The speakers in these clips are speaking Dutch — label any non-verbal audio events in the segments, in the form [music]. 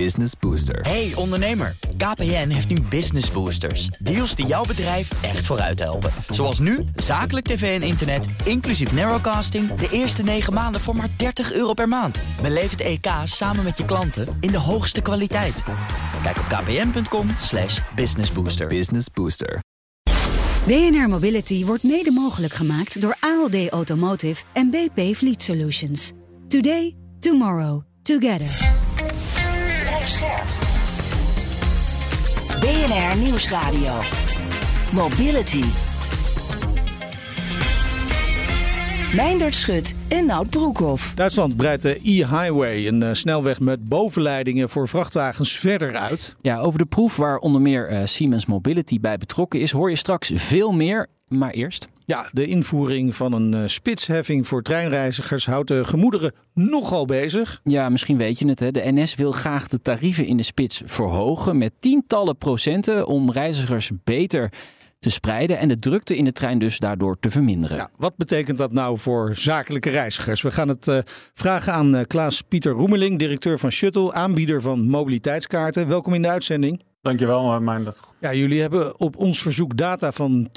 Business Booster. Hey ondernemer, KPN heeft nu Business Boosters. Deals die jouw bedrijf echt vooruit helpen. Zoals nu, zakelijk tv en internet, inclusief narrowcasting... de eerste 9 maanden voor maar 30 euro per maand. Beleef het EK samen met je klanten in de hoogste kwaliteit. Kijk op kpn.com slash businessbooster. Business Booster. BNR Mobility wordt mede mogelijk gemaakt door ALD Automotive en BP Fleet Solutions. Today, tomorrow, together. BNR Nieuwsradio. Mobility. Meindert Schut en Nout Broekhoff. Duitsland breidt de e-highway, een eh, snelweg met bovenleidingen voor vrachtwagens, verder uit. Ja, over de proef waar onder meer eh, Siemens Mobility bij betrokken is, hoor je straks veel meer. Maar eerst. Ja, de invoering van een eh, spitsheffing voor treinreizigers houdt de gemoederen nogal bezig. Ja, misschien weet je het. Hè? De NS wil graag de tarieven in de spits verhogen met tientallen procenten om reizigers beter te spreiden en de drukte in de trein dus daardoor te verminderen. Ja, wat betekent dat nou voor zakelijke reizigers? We gaan het uh, vragen aan uh, Klaas-Pieter Roemeling, directeur van Shuttle, aanbieder van mobiliteitskaarten. Welkom in de uitzending. Dankjewel, Meindert. Ja, jullie hebben op ons verzoek data van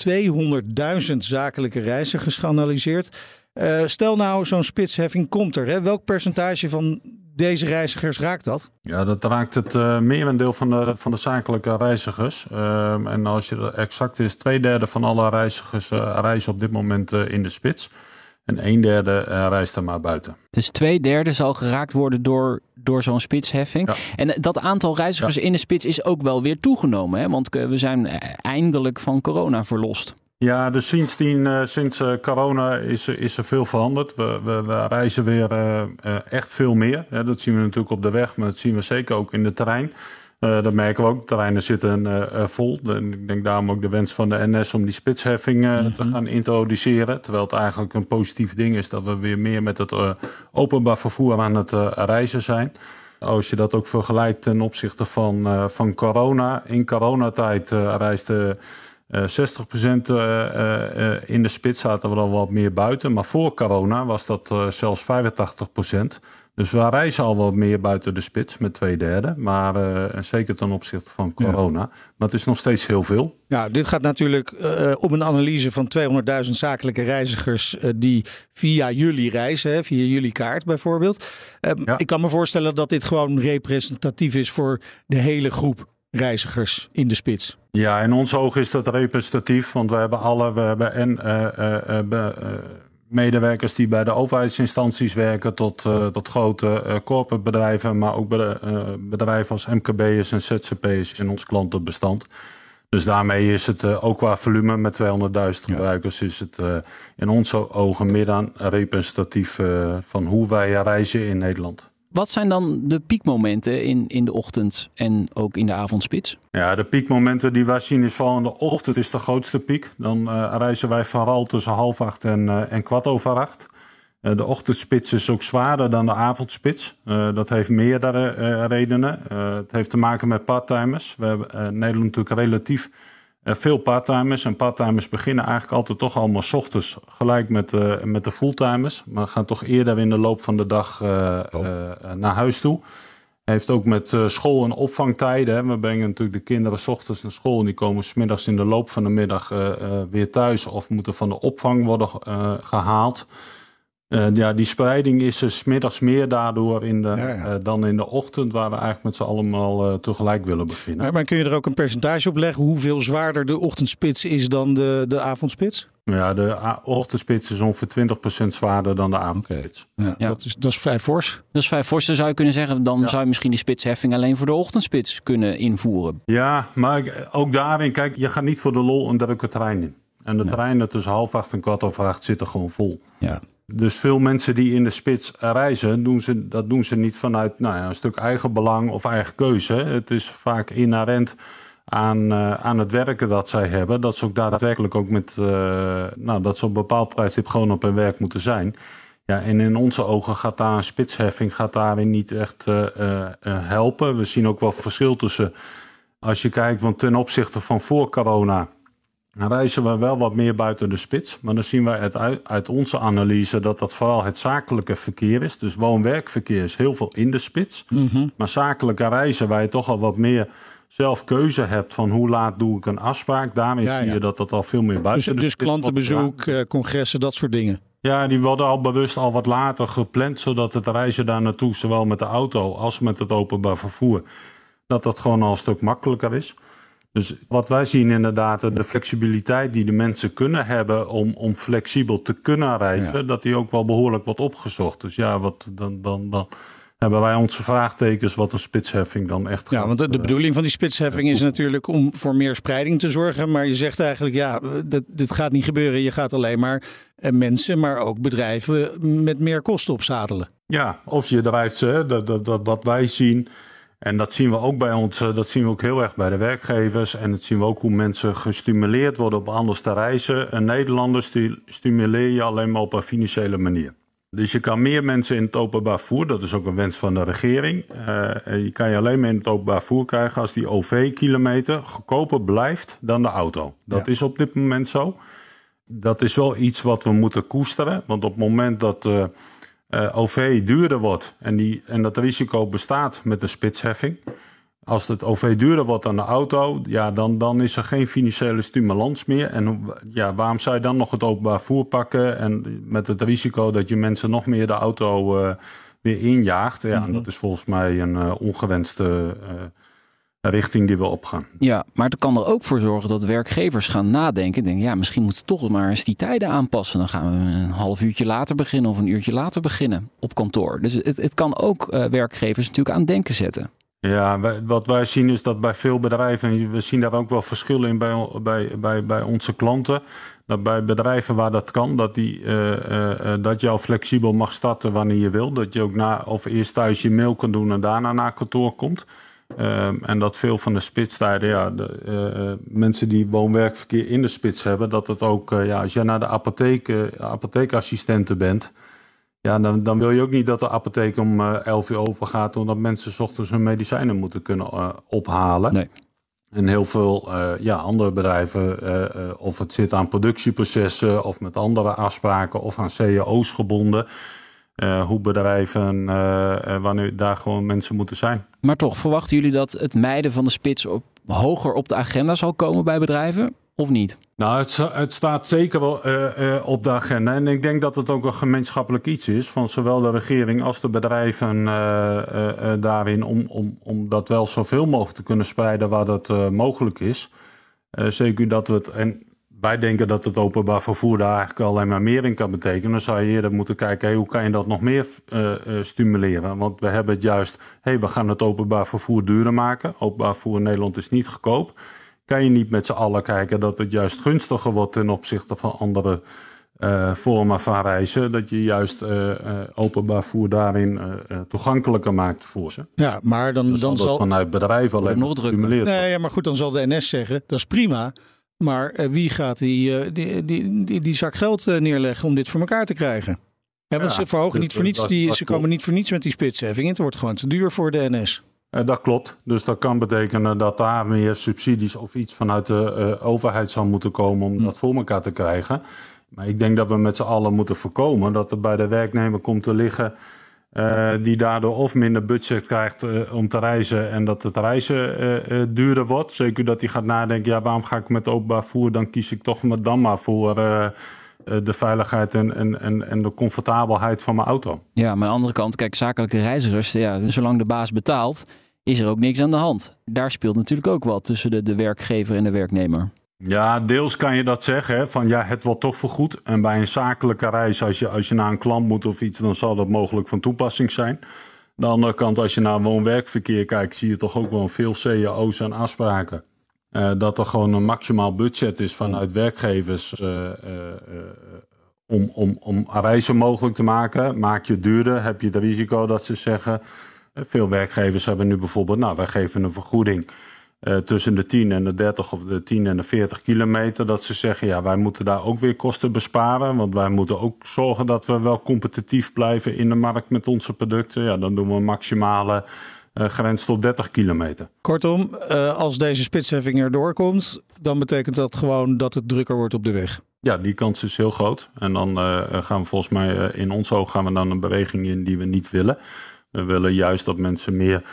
200.000 zakelijke reizigers geanalyseerd. Uh, stel nou, zo'n spitsheffing komt er. Hè? Welk percentage van deze reizigers raakt dat? Ja, dat raakt het uh, merendeel van de, van de zakelijke reizigers. Uh, en als je exact is, twee derde van alle reizigers uh, reizen op dit moment in de spits. En een derde reist er maar buiten. Dus twee derde zal geraakt worden door, door zo'n spitsheffing. Ja. En dat aantal reizigers ja. in de spits is ook wel weer toegenomen. Hè? Want we zijn eindelijk van corona verlost. Ja, dus sindsdien, uh, sinds uh, corona is, is er veel veranderd. We, we, we reizen weer uh, echt veel meer. Ja, dat zien we natuurlijk op de weg, maar dat zien we zeker ook in de terrein. Dat merken we ook. De terreinen zitten vol. De, ik denk daarom ook de wens van de NS om die spitsheffing te gaan introduceren. Terwijl het eigenlijk een positief ding is dat we weer meer met het openbaar vervoer aan het reizen zijn. Als je dat ook vergelijkt ten opzichte van, van corona. In coronatijd reisde uh, 60% uh, uh, in de spits zaten we dan wat meer buiten. Maar voor corona was dat uh, zelfs 85%. Dus we reizen al wat meer buiten de spits met twee derde. Maar uh, zeker ten opzichte van corona. Ja. Maar het is nog steeds heel veel. Ja, dit gaat natuurlijk uh, om een analyse van 200.000 zakelijke reizigers uh, die via jullie reizen, hè, via jullie kaart bijvoorbeeld. Ja. Ik kan me voorstellen dat dit gewoon representatief is voor de hele groep reizigers in de spits. Ja, in ons oog is dat representatief, want we hebben alle, we hebben en medewerkers die bij de overheidsinstanties werken tot, tot grote corporate bedrijven, maar ook bedrijven als MKB'ers en ZZP'ers in ons klantenbestand. Dus daarmee is het ook qua volume met 200.000 gebruikers, is het in onze ogen meer dan representatief van hoe wij reizen in Nederland. Wat zijn dan de piekmomenten in, in de ochtend en ook in de avondspits? Ja, de piekmomenten die wij zien is vooral de ochtend is de grootste piek. Dan uh, reizen wij vooral tussen half acht en, uh, en kwart over acht. Uh, de ochtendspits is ook zwaarder dan de avondspits. dat heeft meerdere redenen. het heeft te maken met parttimers. We hebben Nederland natuurlijk relatief veel parttimers. En parttimers beginnen eigenlijk altijd toch allemaal s ochtends gelijk met, uh, met de fulltimers. Maar gaan toch eerder in de loop van de dag uh, oh. uh, naar huis toe. Heeft ook met school- en opvangtijden. Hè. We brengen natuurlijk de kinderen s ochtends naar school. En die komen smiddags in de loop van de middag weer thuis. Of moeten van de opvang worden gehaald. Uh, ja, die spreiding is er smiddags meer daardoor in de, ja, ja. Uh, dan in de ochtend, waar we eigenlijk met z'n allemaal uh, tegelijk willen beginnen. Maar, maar, kun je er ook een percentage op leggen? Hoeveel zwaarder de ochtendspits is dan de, de avondspits? Ja, de ochtendspits is ongeveer 20% zwaarder dan de avondspits. Okay. Ja, Dat, is, dat is vrij fors. Dat is vrij fors. Dan zou je kunnen zeggen, dan zou je misschien die spitsheffing alleen voor de ochtendspits kunnen invoeren. Ja, maar ook daarin, kijk, je gaat niet voor de lol een drukke trein in. En de treinen tussen half acht en kwart over acht zitten gewoon vol. Ja. Dus veel mensen die in de spits reizen, doen ze, dat doen ze niet vanuit nou ja, een stuk eigen belang of eigen keuze. Het is vaak inherent aan, uh, aan het werken dat zij hebben. Dat ze ook daadwerkelijk ook met, uh, nou, dat ze op een bepaald tijdstip gewoon op hun werk moeten zijn. Ja, en in onze ogen gaat daar een spitsheffing gaat daarin niet echt uh, helpen. We zien ook wel verschil tussen, als je kijkt, want ten opzichte van voor corona reizen we wel wat meer buiten de spits. Maar dan zien wij uit, uit onze analyse dat dat vooral het zakelijke verkeer is. Dus woon-werkverkeer is heel veel in de spits. Mhm. Maar zakelijke reizen waar je toch al wat meer zelf keuze hebt van hoe laat doe ik een afspraak. Daarmee Ja, zie ja. je dat dat al veel meer buiten Dus, de dus spits klantenbezoek, eh, congressen, dat soort dingen. Ja, die worden al bewust al wat later gepland, zodat het reizen daar naartoe, zowel met de auto als met het openbaar vervoer, dat dat gewoon al een stuk makkelijker is. Dus wat wij zien inderdaad, de flexibiliteit die de mensen kunnen hebben om, om flexibel te kunnen reizen, dat die ook wel behoorlijk wordt opgezocht. Dus ja, wat, dan, dan, dan hebben wij onze vraagtekens wat een spitsheffing dan echt Ja, gaat, want de, de eh, bedoeling van die spitsheffing is natuurlijk om voor meer spreiding te zorgen. Maar je zegt eigenlijk, ja, dat, dit gaat niet gebeuren. Je gaat alleen maar eh, mensen, maar ook bedrijven met meer kosten opzadelen. Ja, of je drijft ze, dat, dat, dat, wat wij zien. En dat zien we ook bij ons, eh, dat zien we ook heel erg bij de werkgevers. En dat zien we ook hoe mensen gestimuleerd worden om anders te reizen. Een Nederlander stu- stimuleer je alleen maar op een financiële manier. Dus je kan meer mensen in het openbaar voer, dat is ook een wens van de regering. Eh, je kan je alleen maar in het openbaar voer krijgen als die OV-kilometer goedkoper blijft dan de auto. Dat Ja. is op dit moment zo. Dat is wel iets wat we moeten koesteren. Want op het moment dat eh, eh, OV duurder wordt en, die, en dat risico bestaat met de spitsheffing. Als het OV duurder wordt dan de auto, ja, dan, dan is er geen financiële stimulans meer. En ja, waarom zou je dan nog het openbaar voer pakken? En met het risico dat je mensen nog meer de auto eh, weer injaagt. Ja, en dat is volgens mij een eh, ongewenste richting die we opgaan. Ja, maar het kan er ook voor zorgen dat werkgevers gaan nadenken. Denken, ja, misschien moeten we toch maar eens die tijden aanpassen. Dan gaan we een half uurtje later beginnen of een uurtje later beginnen op kantoor. Dus het, het kan ook eh, werkgevers natuurlijk aan denken zetten. Ja, wij- wat wij zien is dat bij veel bedrijven, en we zien daar ook wel verschillen in bij, bij, bij, bij onze klanten. Dat bij bedrijven waar dat kan, dat, die, eh, eh, dat je al flexibel mag starten wanneer je wil. Dat je ook na, of eerst thuis je mail kan doen en daarna naar kantoor komt. Ehm, en dat veel van de spitstijden, ja, de, eh, eh, mensen die woon-werkverkeer in de spits hebben, dat het ook, eh, ja, als je naar de apotheek, apotheekassistenten bent, ja, dan, dan wil je ook niet dat de apotheek om eh 11 uur open gaat, omdat mensen 's ochtends hun medicijnen moeten kunnen ophalen. Nee. En heel veel ja, andere bedrijven, of het zit aan productieprocessen of met andere afspraken of aan cao's gebonden. Eh, hoe bedrijven, eh, eh, wanneer daar gewoon mensen moeten zijn. Maar toch, verwachten jullie dat het mijden van de spits op, hoger op de agenda zal komen bij bedrijven? Of niet? Nou, het, sta- het staat zeker wel op de agenda. En ik denk dat het ook een gemeenschappelijk iets is van zowel de regering als de bedrijven daarin. Om, om, om dat wel zoveel mogelijk te kunnen spreiden waar dat mogelijk is. Eh, zeker dat we het. En wij denken dat het openbaar vervoer daar eigenlijk alleen maar meer in kan betekenen. Dan zou je eerder moeten kijken, hey, hoe kan je dat nog meer eh, stimuleren? Want we hebben het juist, hey, we gaan het openbaar vervoer duurder maken. Openbaar vervoer in Nederland is niet goedkoop. Kan je niet met z'n allen kijken dat het juist gunstiger wordt ten opzichte van andere eh, vormen van reizen. Dat je juist openbaar vervoer daarin toegankelijker maakt voor ze. Ja, maar dan, Dus dan zal. vanuit bedrijven alleen nog gestimuleerd Nee, ja, maar goed, dan zal de NS zeggen: dat is prima. Maar eh, wie gaat die, eh, die, die, die, die zak geld eh, neerleggen om dit voor elkaar te krijgen? Ja, want Ja, ze verhogen niet voor niets dat- die, dat ze klopt. komen niet voor niets met die spitsheffing. Het wordt gewoon te duur voor de NS. Eh, dat klopt. Dus dat kan betekenen dat daar meer subsidies of iets vanuit de overheid zou moeten komen om dat voor elkaar te krijgen. Maar ik denk dat we met z'n allen moeten voorkomen dat er bij de werknemer komt te liggen. Eh, die daardoor of minder budget krijgt eh, om te reizen en dat het reizen eh, duurder wordt. Zeker dat hij gaat nadenken, ja, waarom ga ik met openbaar voer? Dan kies ik toch maar dan maar voor de veiligheid en, en, en, en de comfortabelheid van mijn auto. Ja, maar aan de andere kant, kijk, zakelijke reizigers, ja, zolang de baas betaalt, is er ook niks aan de hand. Daar speelt natuurlijk ook wat tussen de, de werkgever en de werknemer. Ja, deels kan je dat zeggen. Hè, van ja, het wordt toch vergoed. En bij een zakelijke reis, als je, als je naar een klant moet of iets, dan zal dat mogelijk van toepassing zijn. Aan de andere kant, als je naar woon-werkverkeer kijkt, zie je toch ook wel veel cao's en afspraken. Eh, dat er gewoon een maximaal budget is vanuit werkgevers eh, eh, om, om, om reizen mogelijk te maken. Maak je duurder, heb je het risico dat ze zeggen. veel werkgevers hebben nu bijvoorbeeld, nou, wij geven een vergoeding eh, tussen de 10 en de 30 of de 10 en de 40 kilometer. Dat ze zeggen, ja, wij moeten daar ook weer kosten besparen. Want wij moeten ook zorgen dat we wel competitief blijven in de markt met onze producten. Ja, dan doen we een maximale grens tot 30 kilometer. Kortom, als deze spitsheffing erdoor komt, dan betekent dat gewoon dat het drukker wordt op de weg. Ja, die kans is heel groot. En dan gaan we volgens mij in ons oog gaan we dan een beweging in die we niet willen. We willen juist dat mensen meer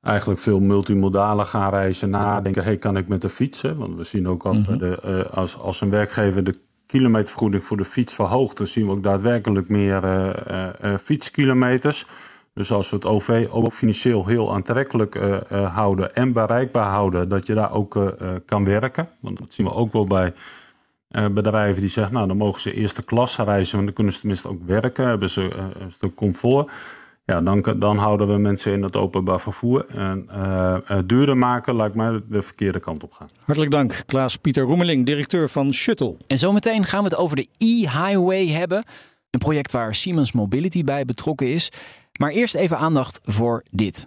eigenlijk veel multimodaler gaan reizen, nadenken, hey, kan ik met de fietsen? Want we zien ook al mm de, als, als een werkgever de kilometervergoeding voor de fiets verhoogt, dan zien we ook daadwerkelijk meer uh, fietskilometers. Dus als we het OV ook financieel heel aantrekkelijk houden en bereikbaar houden, dat je daar ook kan werken. Want dat zien we ook wel bij bedrijven die zeggen, nou dan mogen ze eerste klas reizen, want dan kunnen ze tenminste ook werken, hebben ze een stuk comfort. Ja, dan, dan houden we mensen in het openbaar vervoer. En uh, duurder maken lijkt mij de verkeerde kant op gaan. Hartelijk dank, Klaas-Pieter Roemeling, directeur van Shuttle. En zometeen gaan we het over de e-highway hebben. Een project waar Siemens Mobility bij betrokken is. Maar eerst even aandacht voor dit.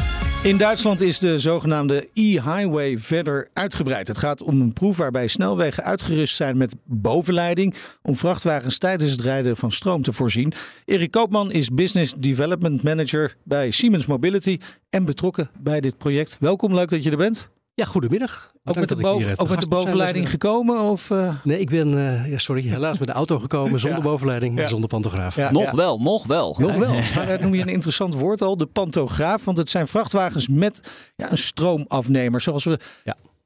In Duitsland is de zogenaamde e-highway verder uitgebreid. Het gaat om een proef waarbij snelwegen uitgerust zijn met bovenleiding om vrachtwagens tijdens het rijden van stroom te voorzien. Erik Koopman is Business Development Manager bij Siemens Mobility en betrokken bij dit project. Welkom, leuk dat je er bent. Ja, goedemiddag. Ook met, de, boven, ook met de bovenleiding gekomen? Of, uh... Nee, ik ben uh, ja, sorry, [laughs] helaas met de auto gekomen zonder bovenleiding, ja. zonder pantograaf. Ja, nog wel, nog wel. Nog wel. [laughs] Maar dat noem je een interessant woord al, de pantograaf. Want het zijn vrachtwagens met een stroomafnemer. Zoals we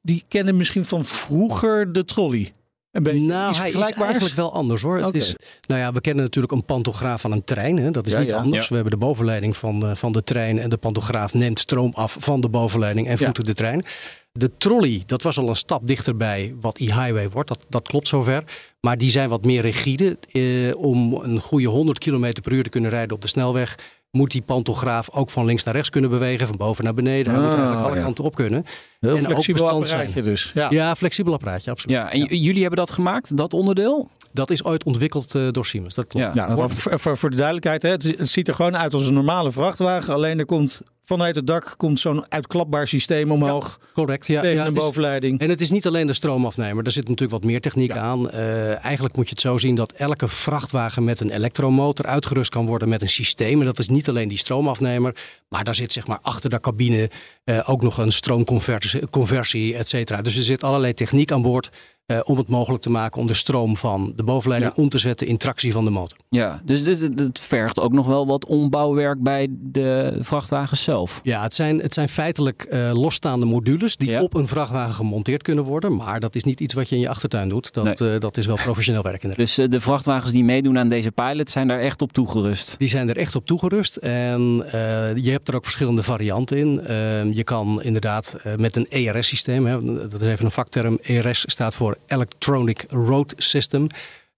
die kennen misschien van vroeger de trolley. Een beetje nou, hij is eigenlijk wel anders hoor. Het is, nou ja, we kennen natuurlijk een pantograaf van een trein. Hè? Dat is niet anders. We hebben de bovenleiding van, de, van de trein en de pantograaf neemt stroom af van de bovenleiding en voedt de trein. De trolley, dat was al een stap dichterbij wat e-highway wordt. Dat, dat klopt zover. Maar die zijn wat meer rigide. Eh, om een goede 100 km per uur te kunnen rijden op de snelweg moet die pantograaf ook van links naar rechts kunnen bewegen, van boven naar beneden. Hij moet ah, eigenlijk alle kanten op kunnen. Heel en flexibel apparaatje zijn. dus. Ja. ja, flexibel apparaatje, absoluut. Ja, en jullie hebben dat gemaakt, dat onderdeel? Dat is ooit ontwikkeld uh, door Siemens, dat klopt. Ja, voor, voor, de duidelijkheid, hè, het, ziet er gewoon uit als een normale vrachtwagen. Alleen er komt vanuit het dak komt zo'n uitklapbaar systeem omhoog. correct, ja. Tegen een bovenleiding. en het is niet alleen de stroomafnemer. Er zit natuurlijk wat meer techniek aan. Uh, eigenlijk moet je het zo zien dat elke vrachtwagen met een elektromotor uitgerust kan worden met een systeem. En dat is niet alleen die stroomafnemer. Maar daar zit zeg maar achter de cabine uh, ook nog een stroomconversie, conversie, et cetera. Dus er zit allerlei techniek aan boord uh, om het mogelijk te maken om de stroom van de bovenleiding om te zetten in tractie van de motor. Ja, dus het vergt ook nog wel wat ombouwwerk bij de vrachtwagens zelf. Ja, het zijn, het zijn feitelijk uh, losstaande modules die op een vrachtwagen gemonteerd kunnen worden. Maar dat is niet iets wat je in je achtertuin doet. Dat, nee. uh, dat is wel professioneel werk. Dus de vrachtwagens die meedoen aan deze pilot zijn daar echt op toegerust? Die zijn er echt op toegerust. En je hebt er ook verschillende varianten in. Ehm, je kan inderdaad met een ERS-systeem, dat is even een vakterm. ERS staat voor Electronic Road System.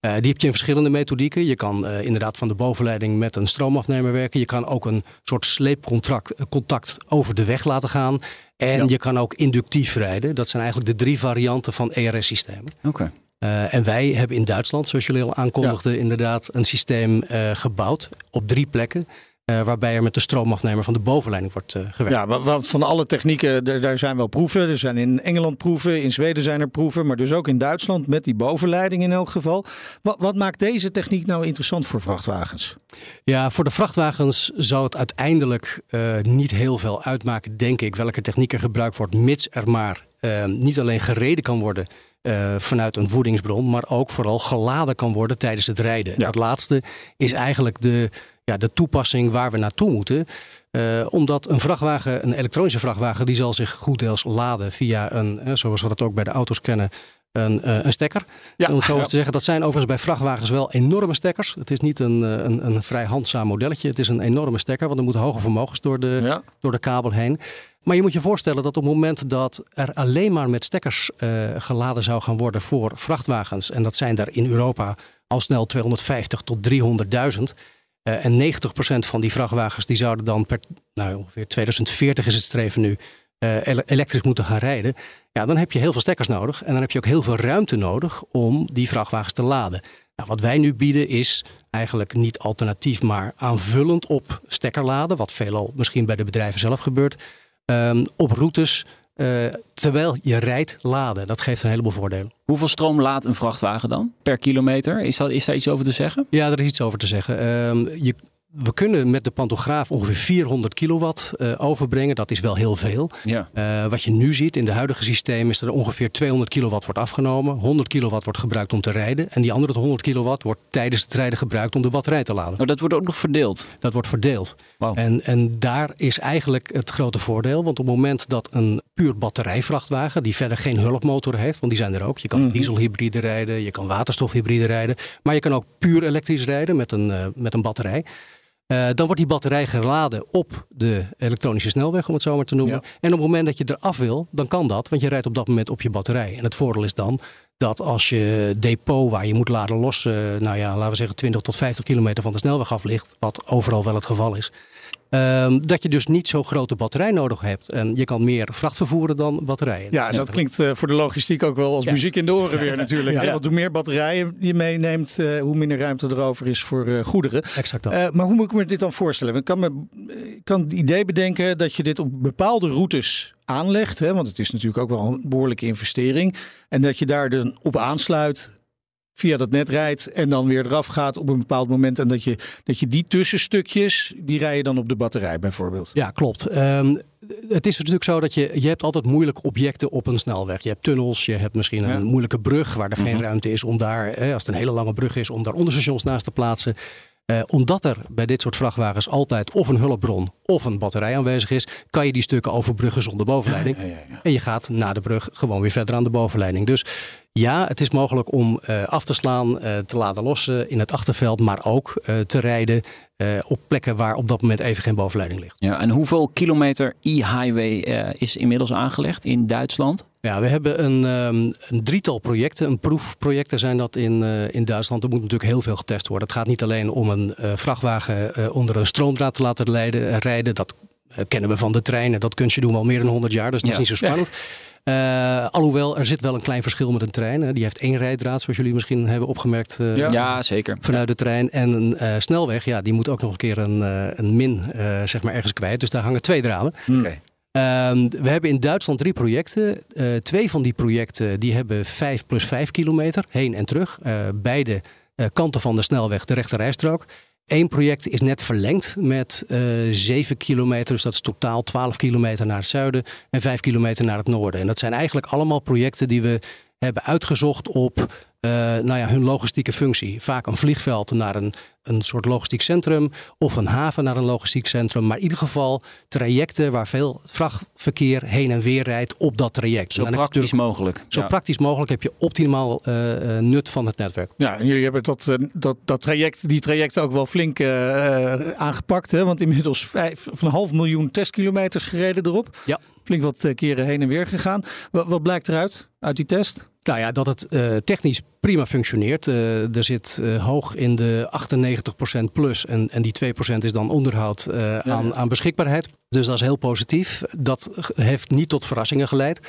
Uh, die heb je in verschillende methodieken. Je kan uh, inderdaad van de bovenleiding met een stroomafnemer werken. Je kan ook een soort sleepcontact contact over de weg laten gaan. En ja. je kan ook inductief rijden. Dat zijn eigenlijk de drie varianten van ERS-systemen. Oké. Uh, en wij hebben in Duitsland, zoals jullie al aankondigden, ja. inderdaad een systeem gebouwd op drie plekken. Uh, waarbij er met de stroomafnemer van de bovenleiding wordt uh, gewerkt. Ja, want van alle technieken, daar zijn wel proeven. Er zijn in Engeland proeven, in Zweden zijn er proeven, maar dus ook in Duitsland met die bovenleiding in elk geval. Wat, wat maakt deze techniek nou interessant voor vrachtwagens? Ja, voor de vrachtwagens zou het uiteindelijk uh, niet heel veel uitmaken, denk ik, welke techniek er gebruikt wordt, mits er maar niet alleen gereden kan worden. Uh, vanuit een voedingsbron, maar ook vooral geladen kan worden tijdens het rijden. Ja. Dat laatste is eigenlijk de, ja, de toepassing waar we naartoe moeten. Uh, omdat een vrachtwagen, een elektronische vrachtwagen, die zal zich goed deels laden via een, uh, zoals we dat ook bij de auto's kennen, een, uh, een stekker. Ja, om het zo ja. te zeggen. Dat zijn overigens bij vrachtwagens wel enorme stekkers. Het is niet een, een, een vrij handzaam modelletje. Het is een enorme stekker, want er moeten hoge vermogens door de, ja. door de kabel heen. Maar je moet je voorstellen dat op het moment dat er alleen maar met stekkers geladen zou gaan worden voor vrachtwagens, en dat zijn er in Europa al snel 250 tot 300.000 uh, en 90% van die vrachtwagens die zouden dan per nou, ongeveer 2040 is het streven nu elektrisch moeten gaan rijden, ja, dan heb je heel veel stekkers nodig. En dan heb je ook heel veel ruimte nodig om die vrachtwagens te laden. Nou, wat wij nu bieden is eigenlijk niet alternatief, maar aanvullend op stekkerladen. Wat veelal misschien bij de bedrijven zelf gebeurt. Um, op routes uh, terwijl je rijdt laden. Dat geeft een heleboel voordelen. Hoeveel stroom laat een vrachtwagen dan per kilometer? Is, dat, is daar iets over te zeggen? Ja, er is iets over te zeggen. Um, je, we kunnen met de pantograaf ongeveer 400 kilowatt uh, overbrengen. Dat is wel heel veel. Ja. Uh, wat je nu ziet in de huidige systeem is dat er ongeveer 200 kilowatt wordt afgenomen. 100 kilowatt wordt gebruikt om te rijden. En die andere 100 kilowatt wordt tijdens het rijden gebruikt om de batterij te laden. Maar dat wordt ook nog verdeeld? Dat wordt verdeeld. Wow. En, en daar is eigenlijk het grote voordeel. Want op het moment dat een puur batterijvrachtwagen, die verder geen hulpmotor heeft, want die zijn er ook. Je kan -hmm. dieselhybride rijden, je kan waterstofhybride rijden. Maar je kan ook puur elektrisch rijden met een, uh, met een batterij. Uh, dan wordt die batterij geladen op de elektronische snelweg, om het zo maar te noemen. Ja. En op het moment dat je eraf wil, dan kan dat, want je rijdt op dat moment op je batterij. En het voordeel is dan dat als je depot waar je moet laden los, uh, nou ja, laten we zeggen 20 tot 50 kilometer van de snelweg af ligt, wat overal wel het geval is, Um, dat je dus niet zo'n grote batterij nodig hebt. En je kan meer vracht vervoeren dan batterijen. Ja, dat klinkt uh, voor de logistiek ook wel als muziek in de oren weer natuurlijk. Ja. Want hoe meer batterijen je meeneemt, uh, hoe minder ruimte erover is voor uh, goederen. Exact dat. maar hoe moet ik me dit dan voorstellen? Ik kan, me, ik kan het idee bedenken dat je dit op bepaalde routes aanlegt. Hè, want het is natuurlijk ook wel een behoorlijke investering. En dat je daar dan op aansluit via dat net rijdt en dan weer eraf gaat op een bepaald moment. En dat je, dat je die tussenstukjes, die rij je dan op de batterij bijvoorbeeld. Ja, klopt. Um, het is natuurlijk zo dat je, je hebt altijd moeilijke objecten op een snelweg. Je hebt tunnels, je hebt misschien een ja. moeilijke brug waar er geen mm-hmm. ruimte is om daar, als het een hele lange brug is, om daar onderstations naast te plaatsen. Uh, omdat er bij dit soort vrachtwagens altijd of een hulpbron of een batterij aanwezig is, kan je die stukken overbruggen zonder bovenleiding. Ja, ja, en je gaat na de brug gewoon weer verder aan de bovenleiding. Dus ja, het is mogelijk om uh, af te slaan, uh, te laten lossen in het achterveld, maar ook te rijden op plekken waar op dat moment even geen bovenleiding ligt. Ja, en hoeveel kilometer e-highway is inmiddels aangelegd in Duitsland? Ja, we hebben een, um, een, drietal projecten. Een proefprojecten zijn dat in, uh, in Duitsland. Er moet natuurlijk heel veel getest worden. Het gaat niet alleen om een uh, vrachtwagen uh, onder een stroomdraad te laten leiden, rijden. Dat kennen we van de treinen. Dat kunstje doen we al meer dan 100 jaar. Dus dat ja. is niet zo spannend. Ja. Alhoewel, er zit wel een klein verschil met een trein. Hè. Die heeft één rijdraad, zoals jullie misschien hebben opgemerkt. ja. ja. zeker. Vanuit de trein. En een snelweg, ja, die moet ook nog een keer een, een min zeg maar ergens kwijt. Dus daar hangen twee draden. Hmm. Okay. Um, we hebben in Duitsland drie projecten. Uh, twee van die projecten die hebben 5 plus 5 kilometer heen en terug. Uh, beide uh, kanten van de snelweg, de rechterrijstrook. Eén project is net verlengd met 7 kilometer. Dus dat is totaal 12 kilometer naar het zuiden en 5 kilometer naar het noorden. En dat zijn eigenlijk allemaal projecten die we hebben uitgezocht op uh, nou ja, hun logistieke functie. Vaak een vliegveld naar een, een soort logistiek centrum of een haven naar een logistiek centrum. Maar in ieder geval trajecten waar veel vrachtverkeer heen en weer rijdt op dat traject. Zo praktisch mogelijk. Zo ja. praktisch mogelijk heb je optimaal uh, nut van het netwerk. Ja, en jullie hebben dat, dat, dat traject, die trajecten ook wel flink uh, aangepakt. Hè? Want inmiddels vijf, van een half miljoen testkilometers gereden erop. Ja. Flink wat keren heen en weer gegaan. Wat, wat blijkt eruit uit die test? Nou ja, dat het uh, technisch prima functioneert. Uh, er zit uh, hoog in de 98% plus en, en die 2% is dan onderhoud ja, aan, ja. aan beschikbaarheid. Dus dat is heel positief. Dat heeft niet tot verrassingen geleid.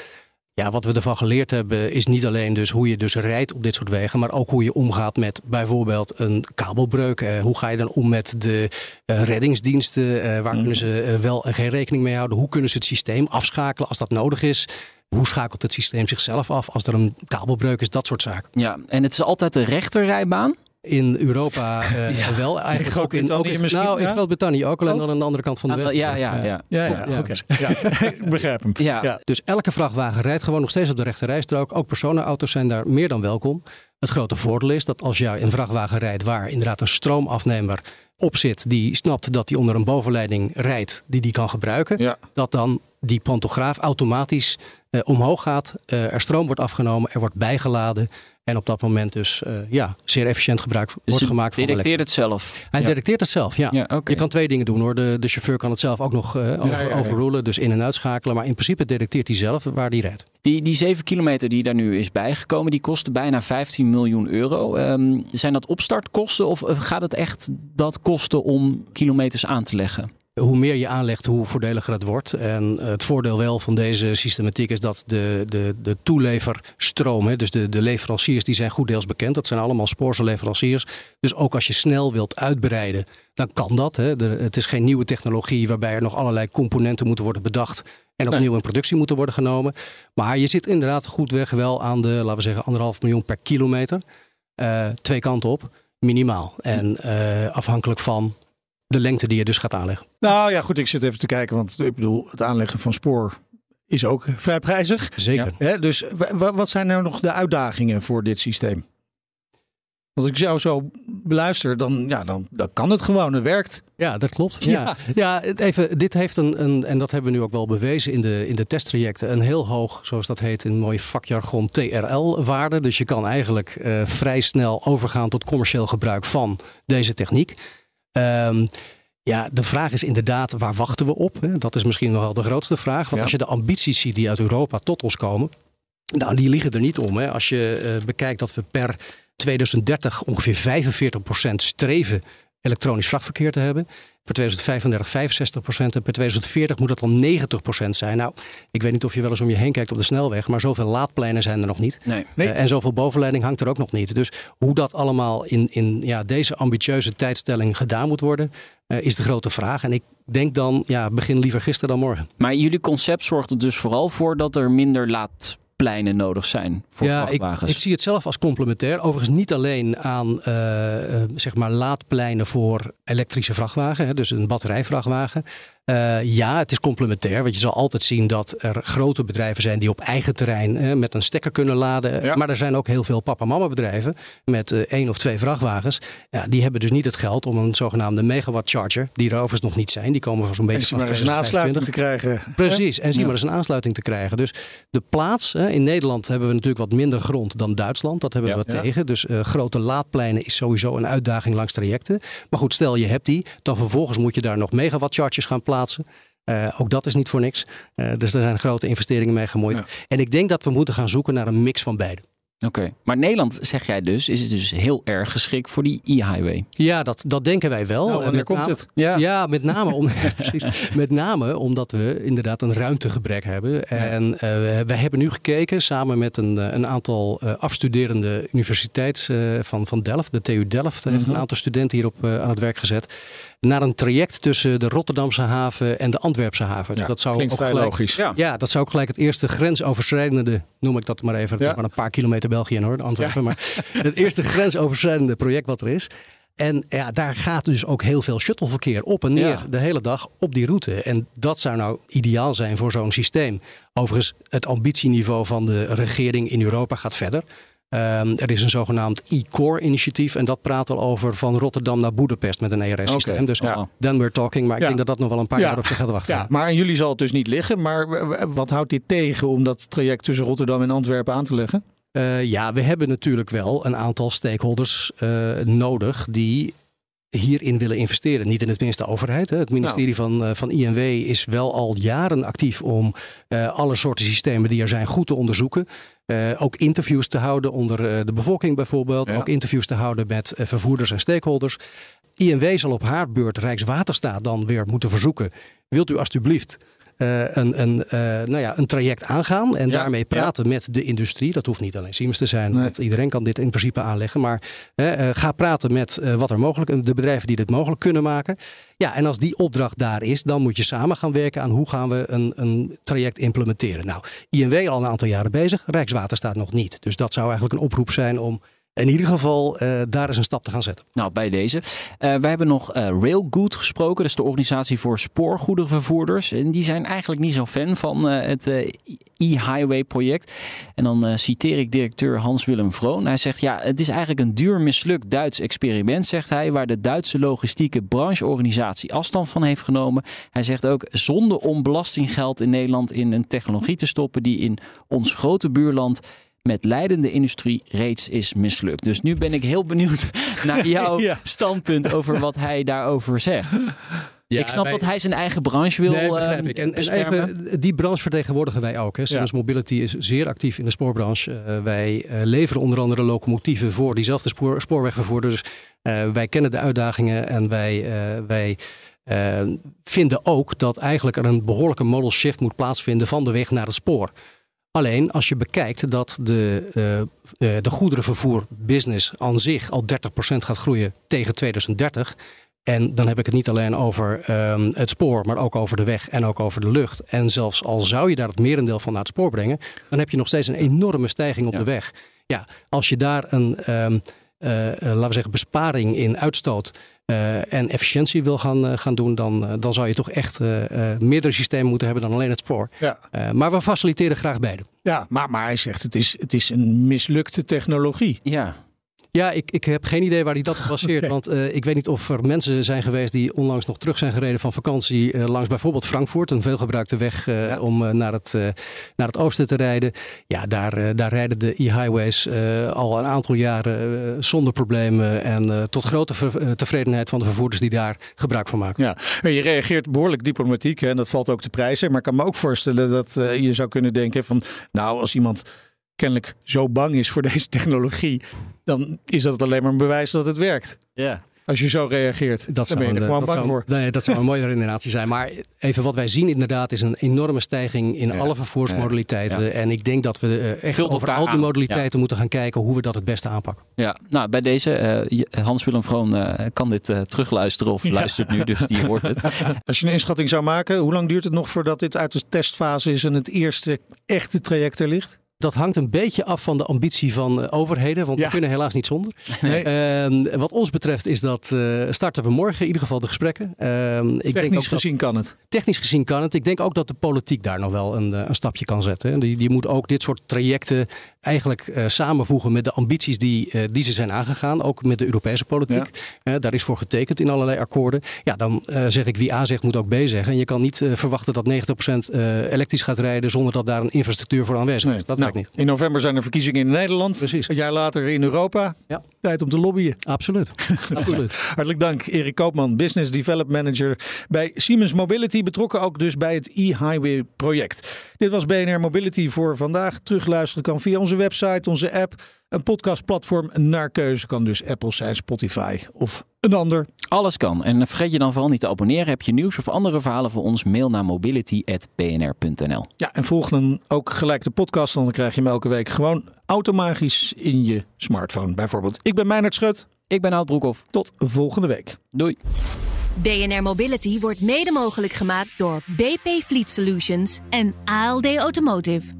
Ja, wat we ervan geleerd hebben is niet alleen dus hoe je dus rijdt op dit soort wegen, maar ook hoe je omgaat met bijvoorbeeld een kabelbreuk. Uh, hoe ga je dan om met de uh, reddingsdiensten? Uh, waar mm. kunnen ze wel en geen rekening mee houden? Hoe kunnen ze het systeem afschakelen als dat nodig is? Hoe schakelt het systeem zichzelf af als er een kabelbreuk is? Dat soort zaken. Ja, en het is altijd de rechterrijbaan? In Europa uh, [laughs] ja. wel. Eigenlijk ook in, ook in, nou, in Groot-Brittannië ook, alleen dan aan de andere kant van de weg. Ah, ja, ja, ja. ja. ja, ja, ja. Okay. ja. [laughs] ik begrijp hem. Ja. Dus elke vrachtwagen rijdt gewoon nog steeds op de rechte rijstrook. Ook personenauto's zijn daar meer dan welkom. Het grote voordeel is dat als jij een vrachtwagen rijdt waar inderdaad een stroomafnemer op zit, die snapt dat hij onder een bovenleiding rijdt, die die kan gebruiken, dat dan die pantograaf automatisch uh, omhoog gaat, uh, er stroom wordt afgenomen, er wordt bijgeladen. En op dat moment dus uh, ja, zeer efficiënt gebruik dus wordt gemaakt van detecteert het zelf? Hij ja. detecteert het zelf, ja. ja okay. Je kan twee dingen doen hoor. De, de chauffeur kan het zelf ook nog uh, over, ja, overrulen, dus in- en uitschakelen. Maar in principe detecteert hij zelf waar hij rijdt. Die, die 7 kilometer die daar nu is bijgekomen, die kosten bijna 15 miljoen euro. Um, zijn dat opstartkosten of gaat het echt dat kosten om kilometers aan te leggen? Hoe meer je aanlegt, hoe voordeliger het wordt. En het voordeel wel van deze systematiek is dat de, de, de toeleverstroom, hè, dus de, de leveranciers, die zijn goed deels bekend. Dat zijn allemaal spoorse leveranciers. Dus ook als je snel wilt uitbreiden, dan kan dat. Hè. het is geen nieuwe technologie waarbij er nog allerlei componenten moeten worden bedacht en opnieuw in productie moeten worden genomen. Maar je zit inderdaad goed weg wel aan de, laten we zeggen, anderhalf miljoen per kilometer. Uh, twee kanten op, minimaal. En uh, afhankelijk van de lengte die je dus gaat aanleggen. Nou ja, goed, ik zit even te kijken, want ik bedoel, het aanleggen van spoor is ook vrij prijzig. Zeker. Ja. Dus wat zijn nou nog de uitdagingen voor dit systeem? Als ik jou zo beluister, dan, ja, dan, dan kan het gewoon. Het werkt. Ja, dat klopt. Ja, ja. even, dit heeft een, een, en dat hebben we nu ook wel bewezen in de, in de testtrajecten, een heel hoog, zoals dat heet in mooi vakjargon, TRL-waarde. Dus je kan eigenlijk uh, vrij snel overgaan tot commercieel gebruik van deze techniek. Um, ja, de vraag is inderdaad, waar wachten we op? Dat is misschien nog wel de grootste vraag. Want als je de ambities ziet die uit Europa tot ons komen, nou, die liggen er niet om. Hè. Als je uh, bekijkt dat we per 2030 ongeveer 45% streven elektronisch vrachtverkeer te hebben. Per 2035 65 procent en per 2040 moet dat dan 90 procent zijn. Nou, ik weet niet of je wel eens om je heen kijkt op de snelweg, maar zoveel laadpleinen zijn er nog niet. Nee. Uh, en zoveel bovenleiding hangt er ook nog niet. Dus hoe dat allemaal in, in ja, deze ambitieuze tijdstelling gedaan moet worden, uh, is de grote vraag. En ik denk dan, ja, begin liever gisteren dan morgen. Maar jullie concept zorgt er dus vooral voor dat er minder laad pleinen nodig zijn voor ja, vrachtwagens. Ik, ik, zie het zelf als complementair. Overigens niet alleen aan uh, zeg maar laadpleinen voor elektrische vrachtwagen, hè, dus een batterijvrachtwagen. Uh, ja, het is complementair. Want je zal altijd zien dat er grote bedrijven zijn die op eigen terrein uh, met een stekker kunnen laden. Ja. Maar er zijn ook heel veel papa-mama bedrijven met uh, één of twee vrachtwagens. Ja, die hebben dus niet het geld om een zogenaamde megawatt charger, die er overigens nog niet zijn. Die komen van zo'n beetje vanaf maar een aansluiting te krijgen. Precies, en zie maar eens een aansluiting te krijgen. Dus de plaats, in Nederland hebben we natuurlijk wat minder grond dan Duitsland. Dat hebben we ja. tegen. Dus grote laadpleinen is sowieso een uitdaging langs trajecten. Maar goed, stel je hebt die, dan vervolgens moet je daar nog megawatt chargers gaan plaatsen. Uh, ook dat is niet voor niks. Uh, dus er zijn grote investeringen mee gemoeid. Ja. En ik denk dat we moeten gaan zoeken naar een mix van beide. Oké, okay. maar Nederland, zeg jij dus, is het dus heel erg geschikt voor die e-highway? Ja, dat, dat denken wij wel. Nou, en komt name, het? Ja. ja, met name, om, [laughs] precies, met name omdat we inderdaad een ruimtegebrek hebben. En uh, we hebben nu gekeken samen met een, een aantal uh, afstuderende universiteit uh, van, van Delft. De TU Delft heeft mm -hmm. een aantal studenten hierop aan het werk gezet naar een traject tussen de Rotterdamse haven en de Antwerpse haven. Ja, dat zou klinkt ook vrij gelijk, logisch. Ja. ja. dat zou ook gelijk het eerste grensoverschrijdende, noem ik dat maar even, ja. maar een paar kilometer België in hoor, Antwerpen, ja. maar [laughs] het eerste grensoverschrijdende project wat er is. En ja, daar gaat dus ook heel veel shuttleverkeer op en neer ja. de hele dag op die route. En dat zou nou ideaal zijn voor zo'n systeem. Overigens, het ambitieniveau van de regering in Europa gaat verder. Um, er is een zogenaamd e-core initiatief en dat praat al over van Rotterdam naar Boedapest met een ERS-systeem. Okay, dus ja. then we're talking, maar ik denk dat dat nog wel een paar ja. jaar op zich gaat wachten. Ja, maar aan jullie zal het dus niet liggen. Maar wat houdt dit tegen om dat traject tussen Rotterdam en Antwerpen aan te leggen? Uh, ja, we hebben natuurlijk wel een aantal stakeholders uh, nodig die hierin willen investeren. Niet in het minste de overheid. Hè. Het ministerie nou. van, uh, van INW is wel al jaren actief om alle soorten systemen die er zijn goed te onderzoeken. Uh, ook interviews te houden onder de bevolking bijvoorbeeld. Ja. Ook interviews te houden met vervoerders en stakeholders. INW zal op haar beurt Rijkswaterstaat dan weer moeten verzoeken. Wilt u alstublieft een, een, uh, nou ja, een traject aangaan en ja, daarmee praten ja. met de industrie. Dat hoeft niet alleen Siemens te zijn, nee. iedereen kan dit in principe aanleggen. Maar uh, ga praten met wat er mogelijk, de bedrijven die dit mogelijk kunnen maken. Ja, en als die opdracht daar is, dan moet je samen gaan werken aan hoe gaan we een, een traject implementeren. Nou, INW al een aantal jaren bezig, Rijkswaterstaat nog niet. Dus dat zou eigenlijk een oproep zijn om in ieder geval uh, daar eens een stap te gaan zetten. Nou, bij deze. Uh, wij hebben nog uh, Railgood gesproken. Dat is de organisatie voor spoorgoederenvervoerders. En die zijn eigenlijk niet zo fan van het e-highway project. En dan citeer ik directeur Hans-Willem Vroon. Hij zegt, ja, het is eigenlijk een duur mislukt Duits experiment, zegt hij, waar de Duitse logistieke brancheorganisatie afstand van heeft genomen. Hij zegt ook, zonder om belastinggeld in Nederland in een technologie te stoppen die in ons grote buurland met leidende industrie reeds is mislukt. Dus nu ben ik heel benieuwd [laughs] naar jouw ja. standpunt over wat hij daarover zegt. Ja, ik snap wij, dat hij zijn eigen branche wil. Nee, begrijp ik. En, en even, die branche vertegenwoordigen wij ook. Hè. Ja. Mobility is zeer actief in de spoorbranche. Uh, wij uh, leveren onder andere locomotieven voor diezelfde spoor, spoorwegvervoerders. Uh, wij kennen de uitdagingen en wij, wij vinden ook dat eigenlijk er een behoorlijke model shift moet plaatsvinden van de weg naar het spoor. Alleen als je bekijkt dat de, uh, de goederenvervoer-business aan zich al 30% gaat groeien tegen 2030. En dan heb ik het niet alleen over ehm, het spoor, maar ook over de weg en ook over de lucht. En zelfs al zou je daar het merendeel van naar het spoor brengen, dan heb je nog steeds een enorme stijging op de weg. Ja, als je daar een, um, laten we zeggen, besparing in uitstoot uh, en efficiëntie wil gaan, uh, gaan doen, dan, uh, dan zou je toch echt meerdere systemen moeten hebben dan alleen het spoor. Ja. maar we faciliteren graag beide. Ja, maar, maar hij zegt het is, het is een mislukte technologie. Ja. Ja, ik, ik heb geen idee waar hij dat op [laughs] baseert. Want uh, ik weet niet of er mensen zijn geweest die onlangs nog terug zijn gereden van vakantie uh, langs bijvoorbeeld Frankfurt, een veelgebruikte weg uh, ja. om naar, het, naar het oosten te rijden. Ja, daar, daar rijden de e-highways al een aantal jaren zonder problemen en tot grote tevredenheid van de vervoerders die daar gebruik van maken. Ja, je reageert behoorlijk diplomatiek hè, en dat valt ook te prijzen. Maar ik kan me ook voorstellen dat je zou kunnen denken van, nou, als iemand kennelijk zo bang is voor [laughs] deze technologie, dan is dat alleen maar een bewijs dat het werkt. Ja. Als je zo reageert, dat dan ben je er gewoon bang voor. Nee, dat zou een mooie redenatie zijn. Maar even wat wij zien inderdaad is een enorme stijging in alle vervoersmodaliteiten. En ik denk dat we uh, echt over al die modaliteiten moeten gaan kijken hoe we dat het beste aanpakken. Ja, nou bij deze, uh, Hans-Willem Vroon uh, kan dit terugluisteren of luistert nu, dus die hoort het. [laughs] Als je een inschatting zou maken, hoe lang duurt het nog voordat dit uit de testfase is en het eerste echte traject er ligt? Dat hangt een beetje af van de ambitie van eh, overheden, want we kunnen helaas niet zonder. [laughs] Nee. Uh, wat ons betreft is dat uh, starten we morgen in ieder geval de gesprekken. Uh, ik technisch denk gezien kan het. Technisch gezien kan het. Ik denk ook dat de politiek daar nog wel een, eh, een stapje kan zetten. Die, die moet ook dit soort trajecten eigenlijk uh, samenvoegen met de ambities die, uh, die ze zijn aangegaan. Ook met de Europese politiek. Ja. daar is voor getekend in allerlei akkoorden. Ja, dan zeg ik wie A zegt moet ook B zeggen. En je kan niet verwachten dat 90% elektrisch gaat rijden zonder dat daar een infrastructuur voor aanwezig is. Dat nou, niet. In november zijn er verkiezingen in Nederland. Precies. Een jaar later in Europa. Ja. Tijd om te lobbyen. Absoluut. [laughs] Absoluut. Hartelijk dank, Erik Koopman, Business Development Manager bij Siemens Mobility. Betrokken ook dus bij het e-highway project. Dit was BNR Mobility voor vandaag. Terugluisteren kan via onze website, onze app. Een podcastplatform naar keuze kan dus Apple zijn, Spotify of een ander. Alles kan. En vergeet je dan vooral niet te abonneren. Heb je nieuws of andere verhalen voor ons? Mail naar mobility.bnr.nl. Ja, en volg dan ook gelijk de podcast. Dan krijg je hem elke week gewoon automatisch in je smartphone. Bijvoorbeeld. Ik ben Meijnerd Schut. Ik ben Oud Broekhoff. Tot volgende week. Doei. BNR Mobility wordt mede mogelijk gemaakt door BP Fleet Solutions en ALD Automotive.